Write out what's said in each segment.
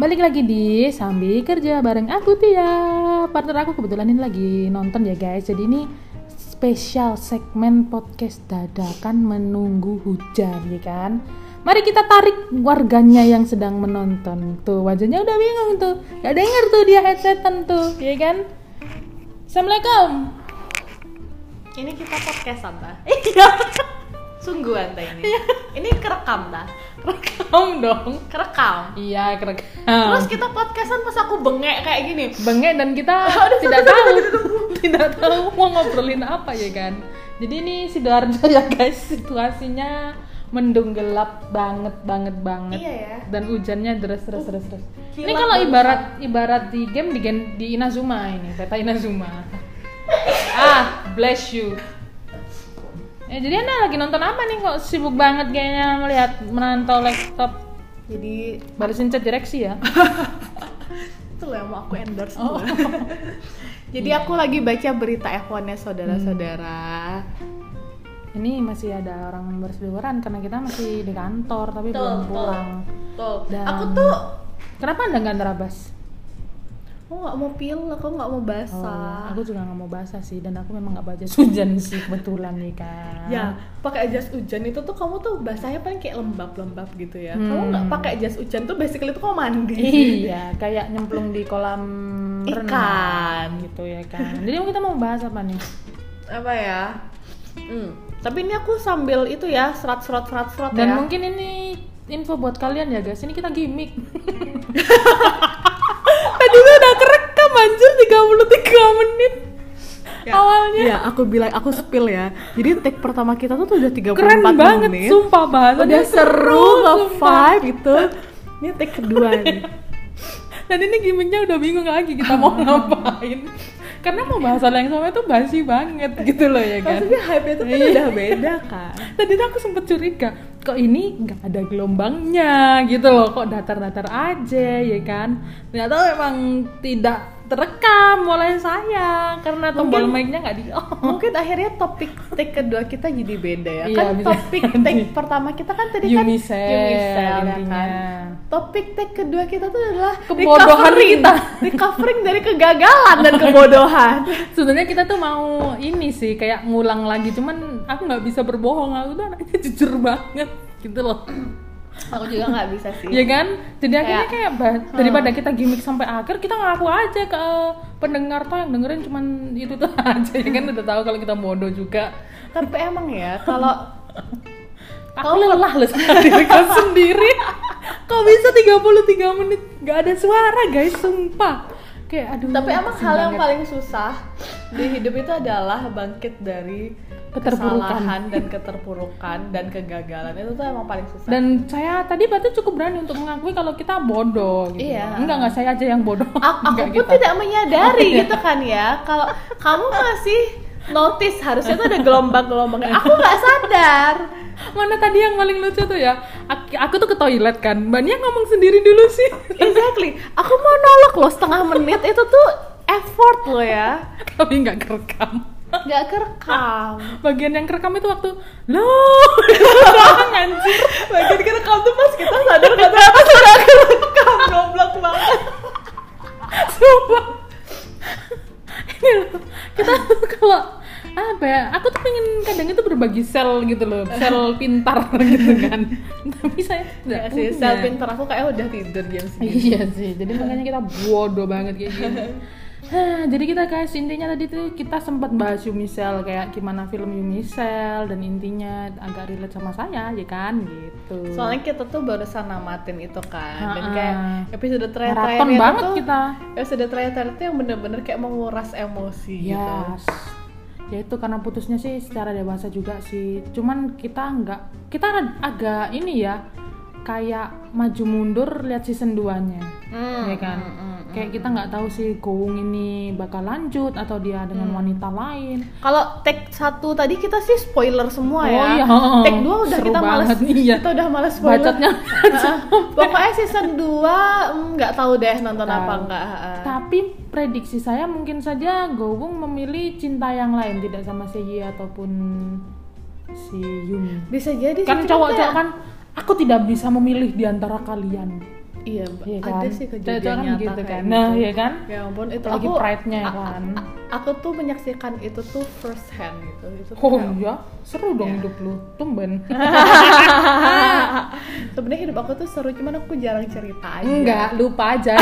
Balik lagi di Sambil Kerja bareng aku Tia. Partner aku kebetulan ini lagi nonton ya guys. Jadi ini spesial segmen podcast dadakan menunggu hujan ya kan? Mari kita tarik warganya yang sedang menonton. Tuh wajahnya udah bingung tuh. Gak denger tuh dia headsetan tuh ya kan? Assalamualaikum. Ini kita podcast apa? Iya. Sungguhan ta ini. Ini kerekam ta? Rekam dong. Kerekam. Iya kerekam. Terus kita podcastan pas aku bengek kayak gini. bengek dan kita tidak tahu. tidak tahu mau ngobrolin apa ya kan. Jadi ini sidoarjo ya guys. Situasinya mendung gelap banget banget banget. Iya ya. dan hujannya deras deras deras deras. Ini kilat kalau ibarat ibarat di game di di Inazuma ini peta Inazuma. Ah bless you ya jadi anda lagi nonton apa nih? Kok sibuk banget kayaknya melihat menantau laptop? Jadi balesin chat direksi ya? Itu loh yang mau aku endorse Oh. tuh. Jadi aku lagi baca berita F1-nya saudara-saudara. ini masih ada orang berseliweran karena kita masih di kantor tapi Betul, belum pulang. Tuh, Dan- aku tuh kenapa anda nggak nerabas aku nggak mau pil, aku nggak mau oh, basah. aku juga nggak mau basah sih dan aku memang nggak baca hujan sih kebetulan nih kan Ya, pakai jas hujan itu tuh kamu tuh basahnya paling kayak lembab-lembab gitu ya. Kamu Hmm. nggak pakai jas hujan tuh basically tuh kamu mandi. iya kayak nyemplung di kolam Ikan. renang gitu ya kan jadi kita mau bahas apa nih Apa ya? Hmm. Tapi ini aku sambil itu ya, serat-serat serat-serat dan ya. mungkin ini info buat kalian ya guys ini kita gimmick tadi tuh udah kerekam anjir 33 menit. Awalnya. Ya, aku bilang aku spill ya. Jadi take pertama kita tuh, tuh udah 34 keren banget menit. sumpah bahasannya Udah seru, nge-vibe gitu. Ini take kedua nih. dan ini gimmicknya udah bingung lagi kita mau ngapain karena pembahasan yang sama itu basi banget gitu loh ya kan Maksudnya hype itu kan Iya. udah beda kan. tadi aku sempet curiga kok ini nggak ada gelombangnya gitu loh kok datar-datar aja ya kan ternyata memang tidak terekam oleh saya karena tombol Mungkin- mic-nya nggak di on Mungkin akhirnya topik take kedua kita jadi beda ya. Iya, kan bisa topik take pertama kita kan tadi kan Unicel, Unicel, ya intinya. kan. Topik take kedua kita tuh adalah Kebodohan recovering. kita. recovering dari kegagalan dan kebodohan. sebenarnya kita tuh mau ini sih kayak ngulang lagi cuman aku nggak bisa berbohong aku tuh anaknya jujur banget gitu loh Aku juga nggak bisa sih. ya kan? Jadi akhirnya Kayak- kayak ba- daripada kita gimmick sampai akhir kita ngaku aja ke pendengar tuh yang dengerin cuman itu tuh aja ya kan? Udah tahu kalau kita bodoh juga. Tapi emang ya kalau aku lelah loh sama diriku sendiri. Kok bisa 33 menit? Gak ada suara guys sumpah. Kayak aduh tapi emang hal yang paling susah di hidup itu adalah bangkit dari. Kesalahan dan keterpurukan dan kegagalan itu tuh emang paling susah. dan saya tadi berarti cukup berani untuk mengakui kalau kita bodoh gitu. Iya. Enggak enggak saya aja yang bodoh. aku, aku Enggak pun kita. tidak menyadari gitu kan ya kalau kamu masih notice harusnya tuh ada gelombang-gelombangnya aku nggak sadar Mana tadi yang paling lucu tuh ya? Aku, aku tuh ke toilet kan. Mbak Nia ngomong sendiri dulu sih. exactly aku mau nolak loh setengah menit itu tuh effort loh ya Tapi nggak kerekam. Nggak kerekam Bagian yang kerekam itu waktu loh anjir. bagian kerekam tuh pas kita sadar kata apa sudah kerekam goblok banget Sumpah. Ini loh, kita tuh kalau apa ya? Aku tuh pengen kadang itu berbagi sel gitu loh, sel pintar gitu kan. Tapi saya tidak ya sih sel pintar aku kayak udah tidur jam segini Iya sih, jadi makanya kita bodoh banget kayak gini. Hah, jadi kita guys intinya tadi tuh kita sempat bahas Yumisel kayak gimana film Yumisel dan intinya agak relate sama saya ya kan gitu. soalnya kita tuh barusan namatin itu kan dan Ha-ha. kayak episode terakhir terakhirnya banget tuh kita. episode terakhir tuh yang bener-bener kayak menguras emosi gitu Yes. Ya itu karena putusnya sih secara dewasa juga sih. Cuman kita nggak kita ag- agak ini ya kayak maju mundur lihat season 2-nya. Hmm, ya kan? hmm, hmm, kayak kita nggak tahu sih Goung ini bakal lanjut atau dia dengan Hmm. wanita lain. Kalau tag satu tadi kita sih spoiler semua Oh ya. iya. Tag dua udah Seru kita males. iya. Kita udah males spoiler. Bacotnya. Pokoknya season 2 nggak tahu deh nonton Tahu. apa enggak. Tapi prediksi saya mungkin saja Goung memilih cinta yang lain tidak sama Seiyi ataupun si Yumi. Bisa jadi Kan cowok-cowok kan aku tidak bisa memilih di antara kalian. Iya, Iya kan? ada sih Itu- itu kejadian kan nyata gitu kan. gitu. Nah, iya kan? ya ampun itu Lagi pride-nya a- kan. aku tuh menyaksikan itu tuh first hand gitu itu Oh kayak- iya, seru dong Iya. hidup lu, tumben. sebenarnya hidup aku tuh seru cuman aku jarang cerita aja Enggak, lupa aja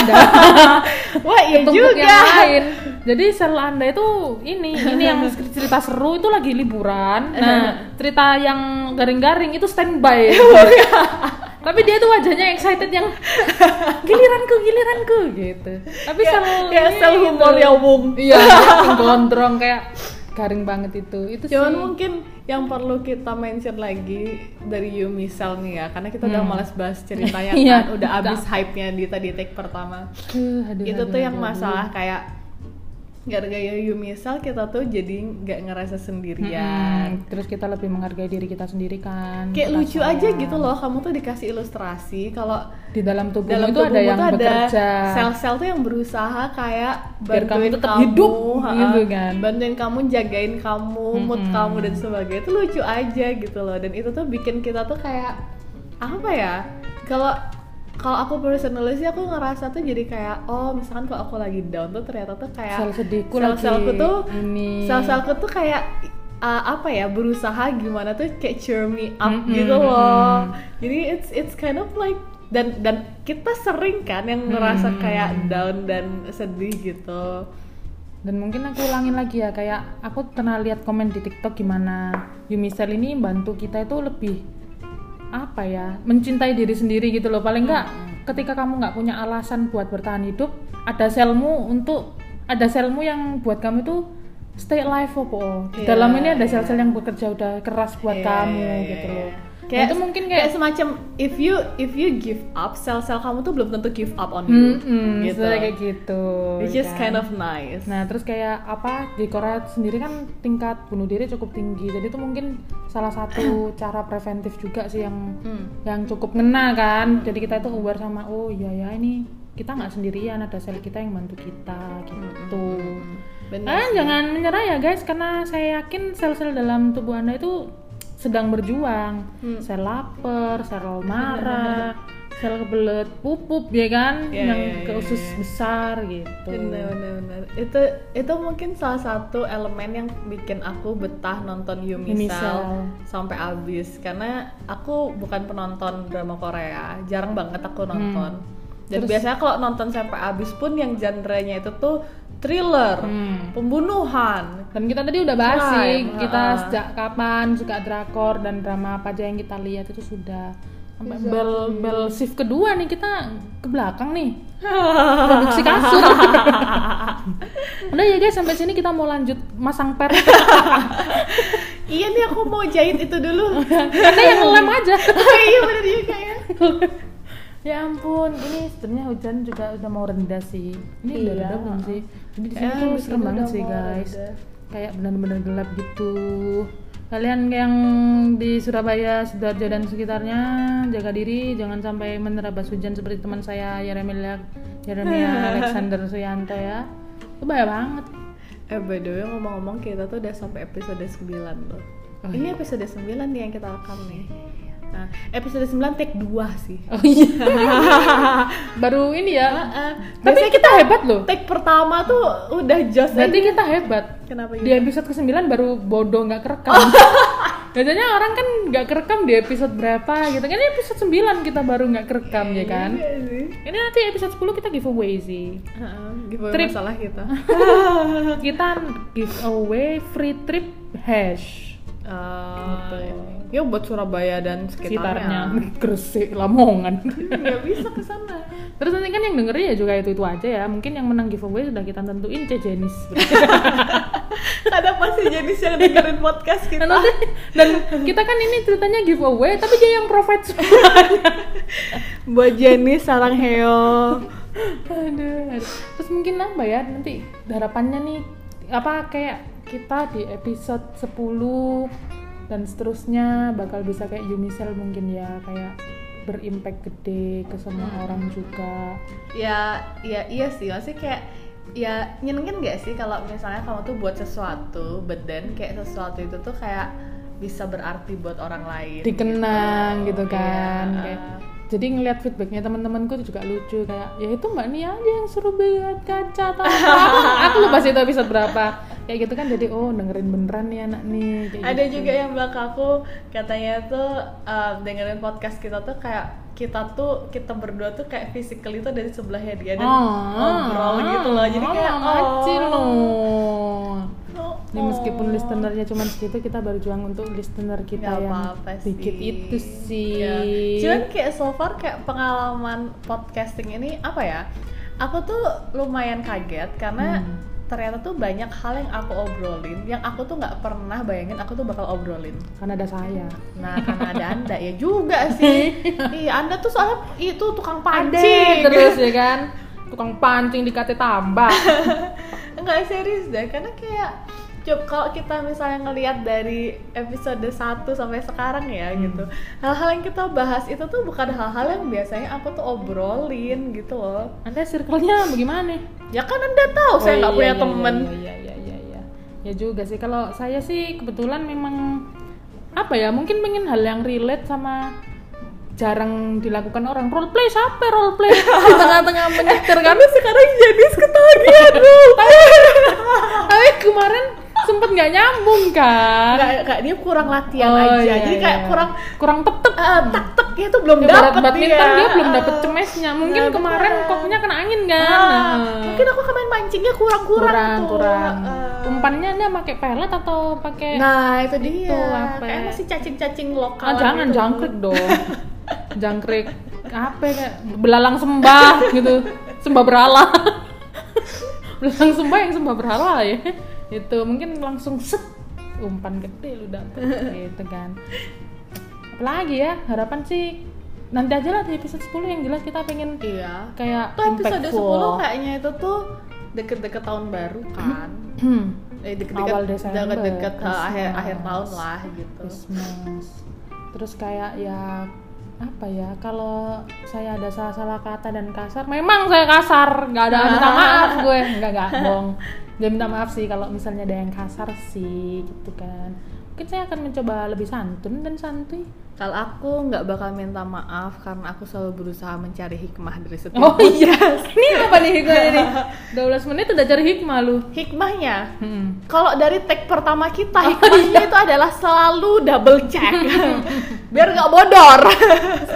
wah iya juga yang lain. Jadi sel Anda itu ini, ini yang cerita seru itu lagi liburan. Nah, cerita yang garing-garing itu standby. Tapi dia tuh wajahnya excited yang giliranku, giliranku gitu. Tapi kayak, sel kayak ini sel humor gitu. yang umum Iya, gondrong kayak garing banget itu. Itu Cuman sih. mungkin yang perlu kita mention lagi dari Yumi Sel nih ya, karena kita udah Hmm. malas bahas ceritanya kan, udah udah. abis hype-nya di tadi take pertama. Aduh, aduh, itu aduh, tuh yang aduh, masalah kayak gara-gara Yumi Sel kita tuh jadi nggak ngerasa sendirian. Mm-mm. Terus kita lebih menghargai diri kita sendiri kan. Kayak lucu aja gitu loh, kamu tuh dikasih ilustrasi kalau Di dalam tubuhmu dalam itu ada yang ada bekerja. sel-sel tuh yang berusaha kayak Biar kamu bantuin tetap hidup, ha-ha. gitu kan. bantuin kamu jagain kamu mood Mm-mm. kamu dan sebagainya itu lucu aja gitu loh dan itu tuh bikin kita tuh kayak apa ya kalau kalau aku personally sih aku ngerasa tuh jadi kayak oh misalkan kalau aku lagi down tuh ternyata tuh kayak Sel sedihku sel-selku lagi tuh ini. sel-selku tuh kayak uh, apa ya berusaha gimana tuh kayak cheer me up Mm-mm, gitu loh mm-mm. jadi it's it's kind of like dan dan kita sering kan yang ngerasa Hmm. kayak down dan sedih gitu Dan mungkin aku ulangin lagi ya, kayak aku pernah lihat komen di TikTok gimana Yumisel ini bantu kita itu lebih apa ya, mencintai diri sendiri gitu loh. Paling enggak ketika kamu nggak punya alasan buat bertahan hidup, ada selmu untuk ada selmu yang buat kamu itu stay alive. Di Iya, dalam ini ada iya. sel-sel yang bekerja udah keras buat Iya, kamu iya, iya, gitu iya. loh. Nah, kayak itu mungkin kayak kayak semacam if you if you give up sel-sel kamu tuh belum tentu give up on you Mm-mm, gitu sebenarnya kayak gitu. ya is kan? kind of nice Nah, terus kayak apa di Korea sendiri kan tingkat bunuh diri cukup tinggi. Jadi itu mungkin salah satu cara preventif juga sih yang Hmm. yang cukup ngena kan. Jadi kita itu aware sama oh iya ya ini kita nggak sendirian, ada sel kita yang bantu kita gitu. Bener Ah, sih. jangan menyerah ya guys karena saya yakin sel-sel dalam tubuh Anda itu sedang berjuang. Hmm. Sel lapar, sel marah, sel kebelet pupup ya kan Iya, yang iya, ke iya, usus iya. besar gitu. Bener, bener. Itu itu mungkin salah satu elemen yang bikin aku betah nonton Yumi Yumi Cell Cell. sampai habis karena aku bukan penonton drama Korea, jarang banget aku nonton. Dan Terus- biasanya kalau nonton sampai habis pun yang genre-nya itu tuh thriller, Hmm. pembunuhan. Dan kita tadi udah bahas sih, Crime, kita ha-ha. sejak kapan suka drakor dan drama apa aja yang kita lihat itu sudah sampai bel bel shift kedua nih kita ke belakang nih produksi kasur. udah ya guys sampai sini kita mau lanjut masang per. iya nih aku mau jahit itu dulu. Karena yang lem aja. iya bener juga ya. Ya ampun, ini sebenarnya hujan juga udah mau rendah sih. Ini udah Iya. reda belum sih? Jadi di sini Kayaknya tuh serem sini banget udah sih guys. reda. Kayak benar-benar gelap gitu. Kalian yang di Surabaya, sidoarjo dan sekitarnya jaga diri, jangan sampai menerabas hujan seperti teman saya Yeremia Yeremia Alexander Suyanto ya. Itu bahaya banget. Eh by the way ngomong-ngomong kita tuh udah sampai episode 9 loh. Oh, Ini episode 9 nih yang kita rekam nih. Nah, episode 9 take 2 sih. Oh iya. Baru ini ya. Heeh. Tapi Biasanya kita hebat loh. Take pertama tuh udah jos Berarti kita hebat. Kenapa Di gitu? episode ke-9 baru bodoh nggak kerekam. Biasanya orang kan nggak kerekam di episode berapa gitu kan. Ini episode 9 kita baru nggak kerekam ya kan. Iya sih. Ini nanti episode 10 kita giveaway sih. Heeh, giveaway Trip. masalah kita. Kita giveaway free trip hash Eh, ya buat Surabaya dan sekitarnya sekitarnya. Gresik, Lamongan. Nggak bisa ke sana. Terus nanti kan yang dengerin ya juga itu itu aja ya. Mungkin yang menang giveaway sudah kita tentuin C Jenis. Ada pasti jenis yang dengerin podcast kita. Dan, nanti- dan kita kan ini ceritanya giveaway, tapi dia yang provide semua. Buat jenis sarang heo. Aduh. Terus mungkin apa ya nanti harapannya nih apa kayak kita di episode 10 dan seterusnya bakal bisa kayak Yumisel mungkin ya kayak berimpact gede ke semua orang juga. ya ya iya sih masih kayak ya nyenengin gak sih kalau misalnya kamu tuh buat sesuatu but then kayak sesuatu itu tuh kayak bisa berarti buat orang lain Dikenang gitu kan, Iya. kayak jadi ngeliat feedbacknya teman-temanku tuh juga lucu kayak ya itu mbak Nia aja yang suruh buat kaca aku, aku lupa sih itu episode berapa kayak gitu kan jadi oh dengerin beneran nih anak nih kayak ada gitu. juga yang ke aku katanya tuh uh, dengerin podcast kita tuh kayak kita tuh kita berdua tuh kayak physically tuh dari sebelahnya dia dan ngobrol gitu loh jadi kayak oh, kecil oh, loh oh, Ini meskipun oh. listenernya cuma segitu, kita berjuang untuk listener kita Nggak yang apa-apa sih. dikit itu sih. Ya. Cuman kayak so far kayak pengalaman podcasting ini apa ya? Aku tuh lumayan kaget karena Hmm. Ternyata tuh banyak hal yang aku obrolin yang aku tuh nggak pernah bayangin aku tuh bakal obrolin. Karena ada saya. Nah, karena ada Anda ya juga sih. iya, Anda tuh soalnya itu tukang Pancing pancing. terus ya kan. Tukang pancing dikate tambah. Enggak serius deh, karena kayak Coba kalau kita misalnya ngelihat dari episode 1 sampai sekarang ya Hmm. gitu Hal-hal yang kita bahas itu tuh bukan hal-hal yang biasanya aku tuh obrolin gitu loh Anda circle-nya bagaimana? Ya kan anda tahu saya Oh, nggak iya, punya iya, temen Iya, iya, iya, iya, iya. Ya juga sih. Kalau saya sih kebetulan memang apa ya? Mungkin pengen hal yang relate sama jarang dilakukan orang role play siapa role play di tengah-tengah menyetir kan sekarang jadi ketagihan dong tapi kemarin sempet nggak nyambung kan Nggak, nggak, dia kurang latihan Oh, aja iya, Jadi iya. kayak kurang kurang tetep eh, tek-teknya tuh belum Ibarat dapet badminton dia, belum Ah. dapet cemesnya mungkin Nah, kemarin betul. koknya kena angin kan Ah, Nah. Mungkin aku kemarin mancingnya kurang-kurang kurang tuh kurang Ah. umpannya dia pakai pelet atau pakai Nah itu dia Itu apa Kayak ya? masih cacing-cacing lokal ah, jangan gitu. jangkrik dong jangkrik apa ya, kayak belalang sembah gitu sembah berhala belalang sembah yang sembah berhala ya itu mungkin langsung set umpan gede lu dapet gitu kan. Apalagi ya harapan sih nanti aja lah di episode 10 yang jelas kita pengen Iya. kayak Tuh episode impactful 10 kayaknya itu tuh deket-deket tahun baru kan. Eh, deket-deket Awal Desember, deket-deket uh, akhir akhir tahun lah gitu. Christmas. Terus kayak ya apa ya kalau saya ada salah-salah kata dan kasar memang saya kasar. Nggak ada minta maaf gue. Nggak nggak bohong. Dia minta maaf sih kalau misalnya ada yang kasar sih gitu kan mungkin saya akan mencoba lebih santun dan santuy. Kalau aku nggak bakal minta maaf karena aku selalu berusaha mencari hikmah dari setiap oh iya. Ini apa nih hikmahnya nih? 12 menit udah cari hikmah lu. Hikmahnya? Hmm. kalau dari tag pertama kita hikmahnya itu adalah selalu double check. Biar nggak bodor.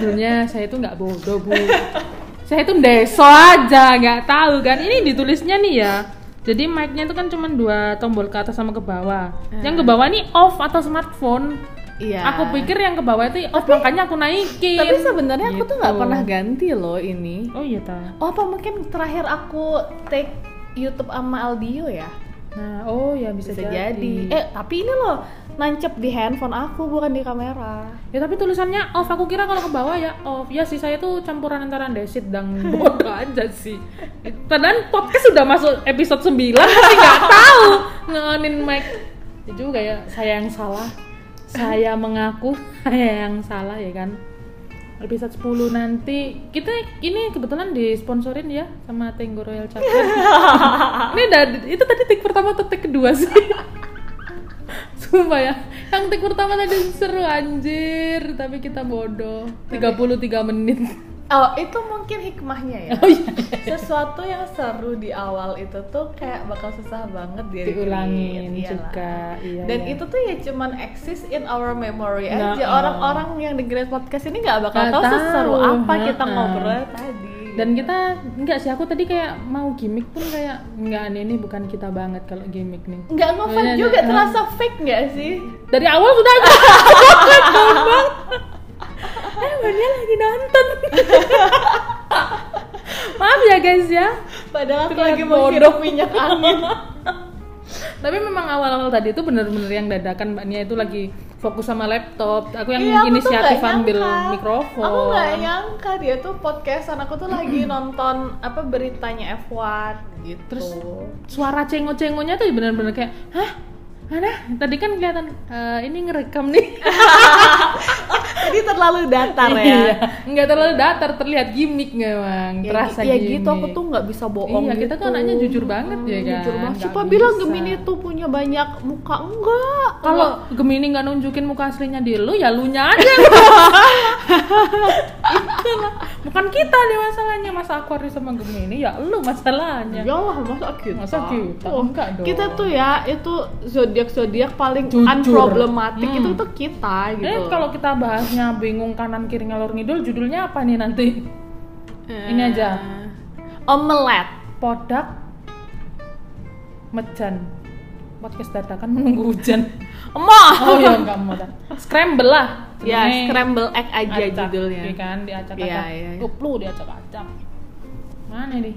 Sebenarnya saya itu nggak bodoh bu. Saya itu deso aja nggak tahu kan. Ini ditulisnya nih ya jadi mic-nya itu kan cuma dua tombol ke atas sama ke bawah. Yang ke bawah ini off atau smartphone? Iya. Aku pikir yang ke bawah itu off makanya aku naikin. tapi sebenarnya aku tuh nggak Gitu. pernah ganti loh ini. Oh iya ta oh apa mungkin terakhir aku take YouTube sama Aldio ya nah oh ya bisa, bisa jadi. eh tapi ini loh nancep di handphone aku bukan di kamera. Ya tapi tulisannya off. Aku kira kalau ke bawah ya off. Ya sih saya tuh campuran antara desit dan bodoh aja sih. Padahal podcast sudah masuk episode 9 masih nggak tahu. Ngeonin mic. Ya juga ya saya yang salah. Saya mengaku saya yang salah ya kan episode 10 nanti. Kita ini kebetulan disponsorin ya sama Tenggo Royal Chocolate. Ini udah itu tadi take pertama atau take kedua sih? Sumpah ya, yang take pertama tadi seru anjir, tapi kita bodoh. 33 menit. Oh itu mungkin hikmahnya ya Oh iya. sesuatu yang seru di awal itu tuh kayak bakal susah banget dia Diulangin recreate, juga, iyalah. iya, dan iya. itu tuh ya cuman exist in our memory Nah, aja oh. orang-orang yang dengerin podcast ini nggak bakal Nggak tahu seseru tahu, apa kita ha-ha. ngobrol tadi Dan kita enggak sih aku tadi kayak mau gimmick pun kayak enggak nih ini bukan kita banget kalau gimmick nih. nggak ngefan juga terasa fake nggak sih Dari awal sudah aku ngomong. Nia lagi nonton. Maaf ya guys ya. padahal aku lagi menghirup bodoh. minyak angin Tapi memang awal-awal tadi itu bener-bener yang dadakan Mbak Nia itu lagi fokus sama laptop. Aku yang Iya, aku inisiatif ambil nyangka. mikrofon. Aku nggak nyangka dia tuh podcastan. Aku tuh lagi nonton apa beritanya F1 gitu. Terus suara cengo-cengonya tuh bener-bener kayak, hah? Mana? Tadi kan kelihatan eh, ini ngerekam nih. tadi terlalu datar ya. Iya, nggak terlalu datar, terlihat gimmick memang, Ya, terasa ya gimmick. gitu aku tuh nggak bisa bohong Iya, kita gitu. tuh anaknya jujur banget ya kan? Jujur banget. Siapa bilang. Gemini tuh punya banyak muka? Enggak. Kalau Gemini nggak nunjukin muka aslinya di lu, ya lu nya aja. Bukan kita nih masalahnya, masa Aquarius sama Gemini, ya lu masalahnya. Ya masa kita? Masa kita? Oh, Enggak dong. Kita tuh ya, itu zodiak-zodiak paling Jujur. unproblematic Hmm. itu tuh kita gitu. Eh, kalau kita bahasnya bingung kanan kiri ngalor ngidul, judulnya apa nih nanti? ini aja. Eh, Omelet. Podak Mejan Podcast dadakan menunggu hujan Emah. Oh ya enggak mau dah. Scramble lah Ya, Jenenge scramble egg aja acak, judulnya. iya kan diacak-acak Iya, iya, iya. Uplu diacak-acak Mana nih?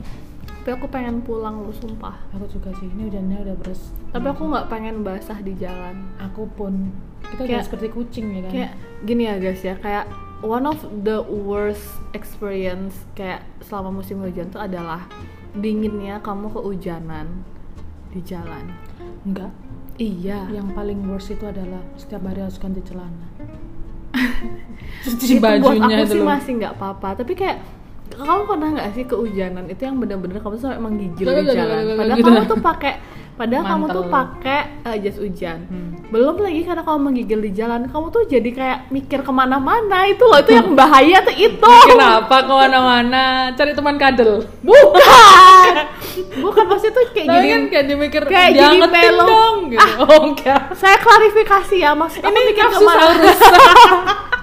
Tapi aku pengen pulang lu sumpah. Aku juga sih, ini hujannya udah beres Tapi aku nggak pengen basah di jalan. Aku pun Kita udah Kayak- seperti kucing ya kan Kayak gini ya guys ya, kayak one of the worst experience kayak selama musim hujan tuh adalah dinginnya kamu kehujanan di jalan. Enggak Iya. Yang paling worst itu adalah Setiap hari harus ganti celana Cuci itu buat bajunya aku sih masih nggak apa-apa tapi kayak kamu pernah nggak sih kehujanan itu yang bener-bener kamu tuh emang gigil Gak, di jalan padahal kamu tuh pakai padahal kamu tuh pakai eh, jas hujan Hmm. belum lagi karena kamu menggigil di jalan kamu tuh jadi kayak mikir ke mana-mana itu loh itu yang bahaya tuh itu Kenapa ke mana-mana Cari teman kadel bukan bukan pasti tuh kayak Tapi gini kan kayak dimikir kayak jadi melo. dong gitu. Ah. Oh enggak. saya klarifikasi ya maksud Ini mikir ke mana.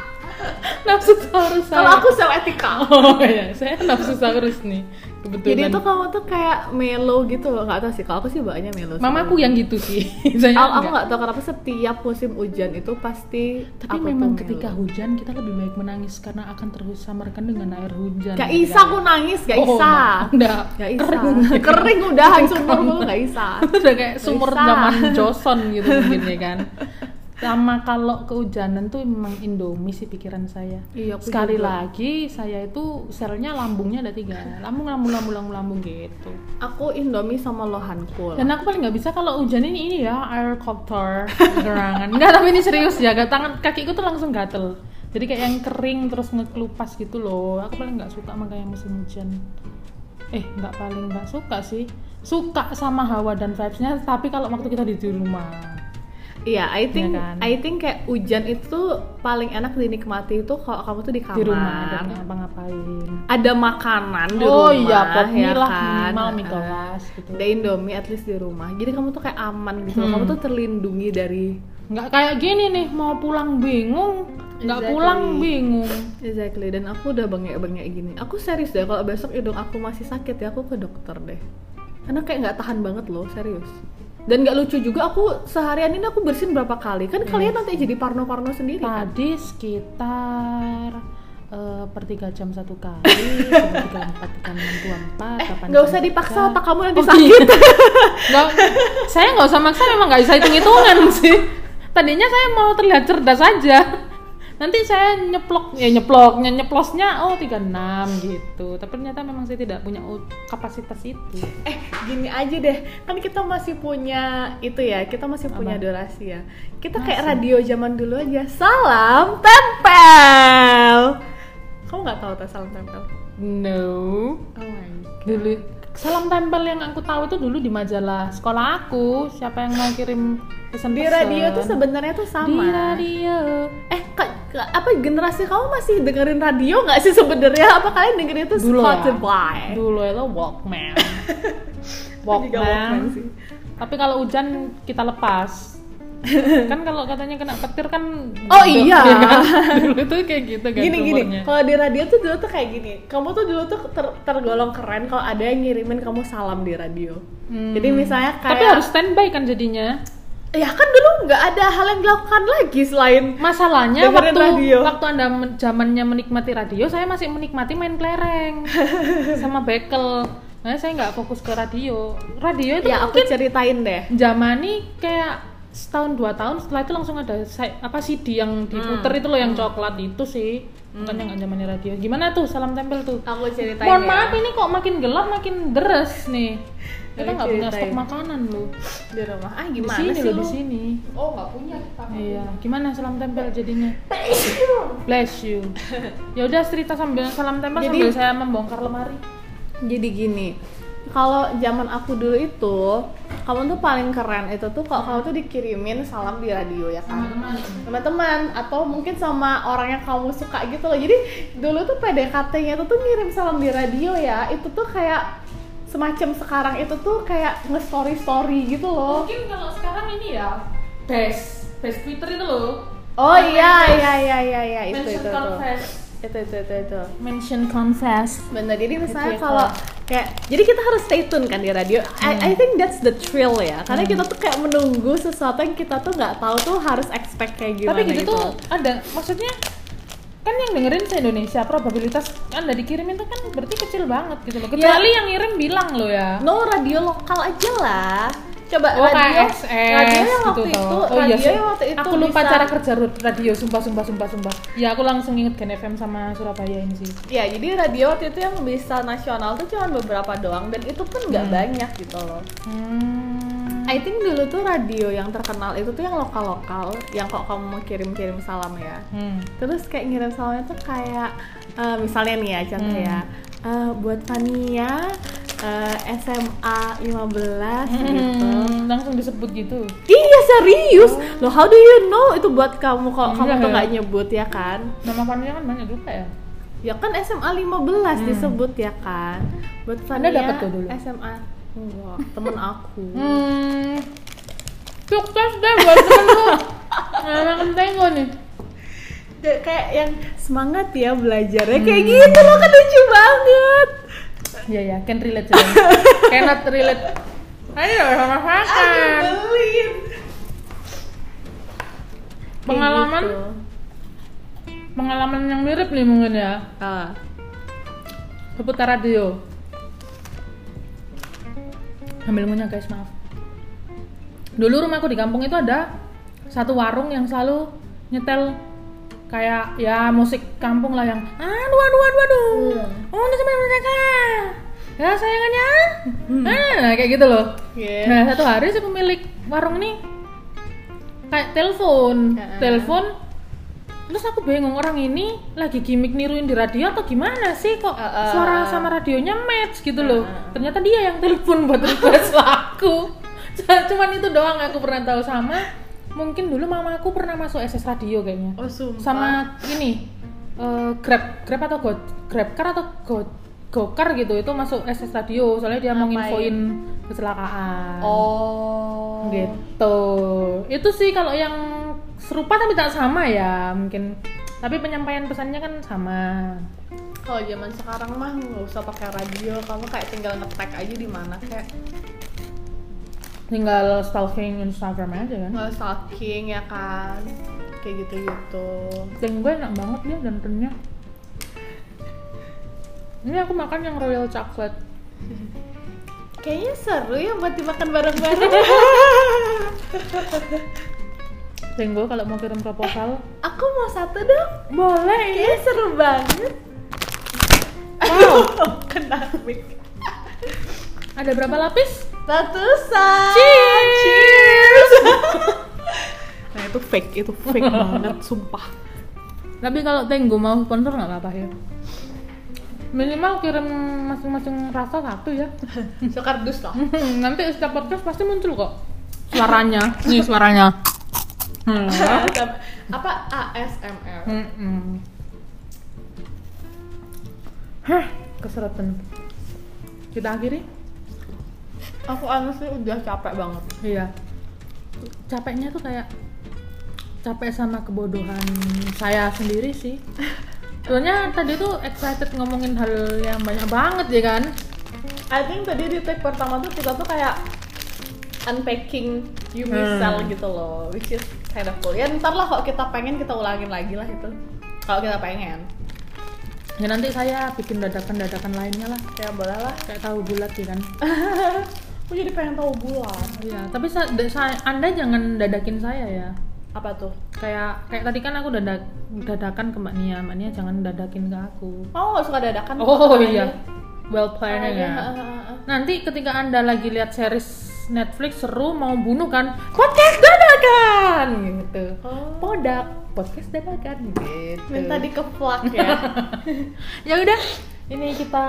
nafsu saurus. kalau aku sel etika Oh iya, saya nafsu saurus nih. Kebetulan. jadi itu kamu tuh kayak melo gitu loh nggak tahu sih kalau aku sih banyak melo sih. Mamaku yang gitu sih. saya Aku, aku enggak. nggak tahu kenapa setiap musim hujan itu pasti Tapi aku memang ketika melo. hujan kita lebih baik menangis karena akan tersamarkan dengan air hujan. Gak bisa kan? aku nangis, gak Oh, bisa enggak. Gak bisa Kering. Kering udah sumur dulu gak bisa udah kayak sumur zaman Joson gitu mungkin ya kan sama kalau kehujanan tuh memang Indomie sih pikiran saya. Iya, aku sekali juga. lagi saya itu selnya lambungnya ada tiga. Lambung lambung lambung lambung lambung gitu. Aku Indomie sama lohan cool dan aku paling nggak bisa kalau hujan ini ini ya air copter gerangan. Enggak tapi ini serius ya gak tangan kakiku tuh langsung gatel. Jadi kayak yang kering terus ngekelupas gitu loh. Aku paling nggak suka sama kayak musim hujan. Eh nggak paling nggak suka sih. Suka sama hawa dan vibesnya tapi kalau waktu kita di rumah Iya, I think Iya kan? I think kayak hujan itu paling enak dinikmati itu kalau kamu tuh di kamar di rumah dan ngapa-ngapain Ada makanan di oh rumah iya pop ya mie lah kan? minimal mie Heeh. kelas gitu Ada Indomie at least di rumah Jadi kamu tuh kayak aman gitu. Hmm. Kamu tuh terlindungi dari nggak kayak gini nih mau pulang bingung nggak Exactly. pulang bingung Exactly, dan aku udah bengek-bengek gini. Aku serius deh, kalau besok hidung aku masih sakit ya, aku ke dokter deh. Karena kayak nggak tahan banget loh, serius. Dan nggak lucu juga aku seharian ini aku bersin berapa kali. Kan kalian nanti jadi parno-parno sendiri kan? tadi sekitar eh, per tiga jam satu kali tiga empat tiga enam dua empat Eh, nggak usah dipaksa otak kamu nanti Oh, sakit. gitu. Nggak, saya nggak usah maksa memang nggak bisa hitung hitungan sih tadinya saya mau terlihat cerdas aja nanti saya nyeplok ya nyeploknya nyeplosnya oh 36 gitu tapi ternyata memang saya tidak punya kapasitas itu eh, gini aja deh. Kan kita masih punya itu ya, kita masih punya Apa? durasi ya. Kita kayak radio zaman dulu aja. Salam tempel. Kamu nggak tahu tes salam tempel? no Oh my god. dulu salam tempel yang aku tahu itu dulu di majalah sekolah aku siapa yang mau kirim pesan Di radio tuh sebenarnya tuh sama. di radio Eh, Kak, apa generasi kamu masih dengerin radio nggak sih sebenarnya? Apa kalian dengerin itu dulu ya Spotify? dulu itu Walkman Walkman Walkman sih. tapi kalau hujan kita lepas kan kalau katanya kena petir kan Oh duduk, iya. ya kan? dulu tuh kayak gitu kan Gini gini, kalau di radio tuh dulu tuh kayak gini. Kamu tuh dulu tuh ter- tergolong keren kalau ada yang ngirimin kamu salam di radio. Hmm. Jadi misalnya kayak tapi harus standby kan jadinya ya kan dulu nggak ada hal yang dilakukan lagi selain masalahnya waktu radio. waktu anda zamannya menikmati radio saya masih menikmati main kelereng sama bekel. Nah saya nggak fokus ke radio. Radio itu ya aku ceritain deh. zaman nih kayak setahun dua tahun setelah itu langsung ada apa CD yang diputer itu loh yang coklat itu sih makanya nggak zamannya radio gimana tuh salam tempel tuh? Aku ceritain mohon ya. maaf ini kok makin gelap makin deres nih. Kita nggak punya stok makanan loh. Di rumah. Ah di gimana sini sih lu? di sini. Oh nggak punya. iya. gimana salam tempel jadinya? bless you. Ya udah cerita sambil salam tempel Jadi- sambil saya membongkar lemari. Jadi gini, kalau zaman aku dulu itu, kamu tuh paling keren. Itu tuh kalau kamu tuh dikirimin salam di radio ya kan? teman-teman teman-teman atau mungkin sama orang yang kamu suka gitu loh. Jadi dulu tuh PDKT-nya tuh tuh ngirim salam di radio ya. Itu tuh kayak semacam sekarang itu tuh kayak nge-story story gitu loh. Mungkin kalau sekarang ini ya best best Twitter itu loh. Oh iya iya iya iya iya. Itu mention itu itu. Confess. Itu itu itu itu. Mention confess. Bener. Jadi misalnya kalau kayak jadi kita harus stay tune kan di radio. I, Hmm. I think that's the thrill ya karena kita tuh kayak menunggu sesuatu yang kita tuh nggak tahu tuh harus expect kayak gimana tapi gitu tuh ada maksudnya kan yang dengerin se Indonesia probabilitas anda dikirimin tuh kan berarti kecil banget gitu loh. Kecuali yang ngirim bilang lo ya. No radio lokal aja lah. Coba Oh radio, KSS radio yang gitu waktu toh. itu, oh, radio iya yang waktu itu aku lupa bisa- cara kerja radio sumpah sumpah sumpah sumpah ya aku langsung inget Gen FM sama Surabaya ini sih Ya, jadi radio waktu itu yang bisa nasional tuh cuma beberapa doang dan itu pun nggak banyak gitu loh. hmm. I think dulu tuh radio yang terkenal itu tuh yang lokal-lokal, yang kok kamu mau kirim-kirim salam ya. Hmm. Terus kayak ngirim salamnya tuh kayak eh, misalnya nih ya contoh Hmm. ya, eh, buat Fania eh, SMA 15 gitu. Hmm, langsung disebut gitu Iya serius. Loh how do you know itu buat kamu kok kamu Iya, tuh ya. nggak nyebut ya kan? nama Fania kan banyak juga ya Ya kan SMA 15 disebut ya kan. Buat Anda Fania dapet tuh dulu? SMA enggak, temen aku. Hmm. Sukses deh buat temen lu. Nah, makan tenggo nih. Ya, kayak yang semangat ya belajarnya kayak gitu loh kan lucu banget. Iya ya, can relate sih. Cannot relate. Ayo sama makan. Pengalaman gitu. pengalaman yang mirip nih mungkin ya. Ah. Seputar radio. Ambil ngunyah guys, maaf. Dulu rumahku di kampung itu ada satu warung yang selalu nyetel kayak ya musik kampung lah yang aduh aduh aduh aduh Hmm. oh ini mereka ya sayangannya nah kayak gitu loh Iya. nah satu hari si pemilik warung ini kayak telepon Heeh. telepon terus aku bingung orang ini lagi gimmick niruin di radio atau gimana sih kok Heeh. suara sama radionya match gitu loh Heeh. ternyata dia yang telepon buat request lagu cuman itu doang aku pernah tahu sama mungkin dulu mama aku pernah masuk SS radio kayaknya. Oh sumpah. sama ini eh, grab grab atau go grab car atau go gokar gitu itu masuk SS radio. Soalnya dia mau nginfoin kecelakaan. Oh. gitu. Itu sih kalau yang serupa tapi tak sama ya mungkin. Tapi penyampaian pesannya kan sama. Kalau zaman sekarang mah nggak usah pakai radio, kamu kayak tinggal ngetek aja di mana kayak tinggal stalking Instagram aja kan nggak stalking ya kan, kayak gitu-gitu. dan gue enak banget dia dantennya ini aku makan yang royal chocolate Kayaknya seru ya buat dimakan bareng-bareng. Tenggo kalau mau kirim proposal Aku mau satu dong. boleh Kayaknya seru banget. wow Kena mic. ada berapa lapis Ratusan. Cheers. Cheers. nah itu fake, itu fake banget, sumpah. tapi kalau Tenggo mau sponsor nggak apa-apa ya minimal kirim masing-masing rasa satu ya Sekardus lah. nanti setiap podcast pasti muncul kok suaranya nih suaranya hmm. Apa ASMR? Mm-mm. Hah, keseretan. Kita akhiri? Aku honestly udah capek banget. Iya. Capeknya tuh kayak capek sama kebodohan saya sendiri sih. Soalnya tadi tuh excited ngomongin hal yang banyak banget ya kan? I think tadi di take pertama tuh kita tuh kayak unpacking Yumi Hmm. Cell gitu loh, which is kind of cool. Ya ntar lah kalau kita pengen kita ulangin lagi lah itu. Kalau kita pengen, Ya nanti saya bikin dadakan-dadakan lainnya lah. ya boleh lah. Kayak tahu bulat ya kan? aku jadi pengen tahu bulan Iya, tapi sa- da- sa- Anda jangan dadakin saya ya. apa tuh Kayak kayak tadi kan aku dadak dadakan ke Mbak Nia, Mbak Nia jangan dadakin ke aku. oh suka dadakan Oh Aja. iya, well planned ya. Nanti ketika anda lagi lihat series Netflix seru mau bunuh kan podcast dadakan gitu. Oh. Podak podcast dadakan gitu. minta dikeplak ya ya udah ini kita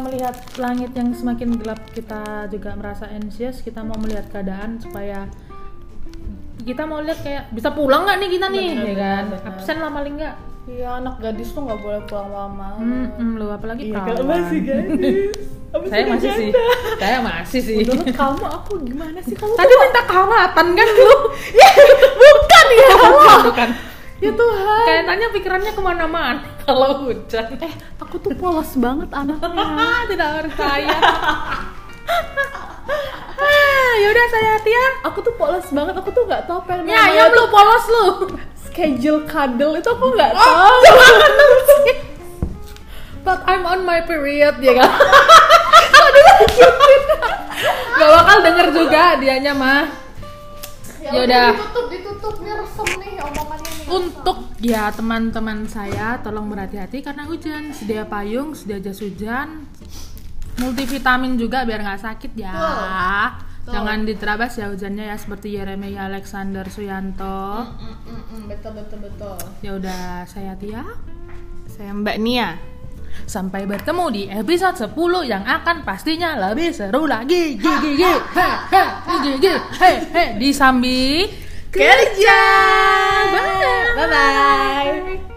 melihat langit yang semakin gelap kita juga merasa anxious kita mau melihat keadaan supaya kita mau lihat kayak bisa pulang nggak nih kita nih Bener, ya kan bener, bener. absen lama paling nggak Iya anak gadis tuh nggak boleh pulang lama. hmm, hmm, lu apalagi Iya perawan. masih gadis. Abis saya masih sih saya masih sih Menurut kamu aku gimana sih kamu? tadi minta kehangatan kan lu bukan ya. bukan bukan Ya Tuhan. kayak tanya pikirannya ke mana-mana kalau hujan Eh aku tuh polos banget anaknya. Tidak percaya ah, yaudah saya Tia aku tuh polos banget. Aku tuh nggak tahu pengen ya ya lu polos lu schedule cuddle itu aku nggak Oh, tahu. But I'm on my period ya kan. Gak bakal denger juga dianya mah. Ya udah. Ditutup ditutup resem nih omongannya nih. Untuk ya teman-teman saya tolong berhati-hati karena hujan. Sedia payung, sedia jas hujan. Multivitamin juga biar nggak sakit ya. Betul. Jangan diterabas ya hujannya ya seperti Yeremia Alexander Suyanto. Mm, mm, mm, betul betul betul. Ya udah saya Tia. Saya Mbak Nia. Sampai bertemu di episode 10 yang akan pastinya lebih seru lagi. Gigi gigi. He he gigi he he di sambi Kerja. Bye. Bye bye.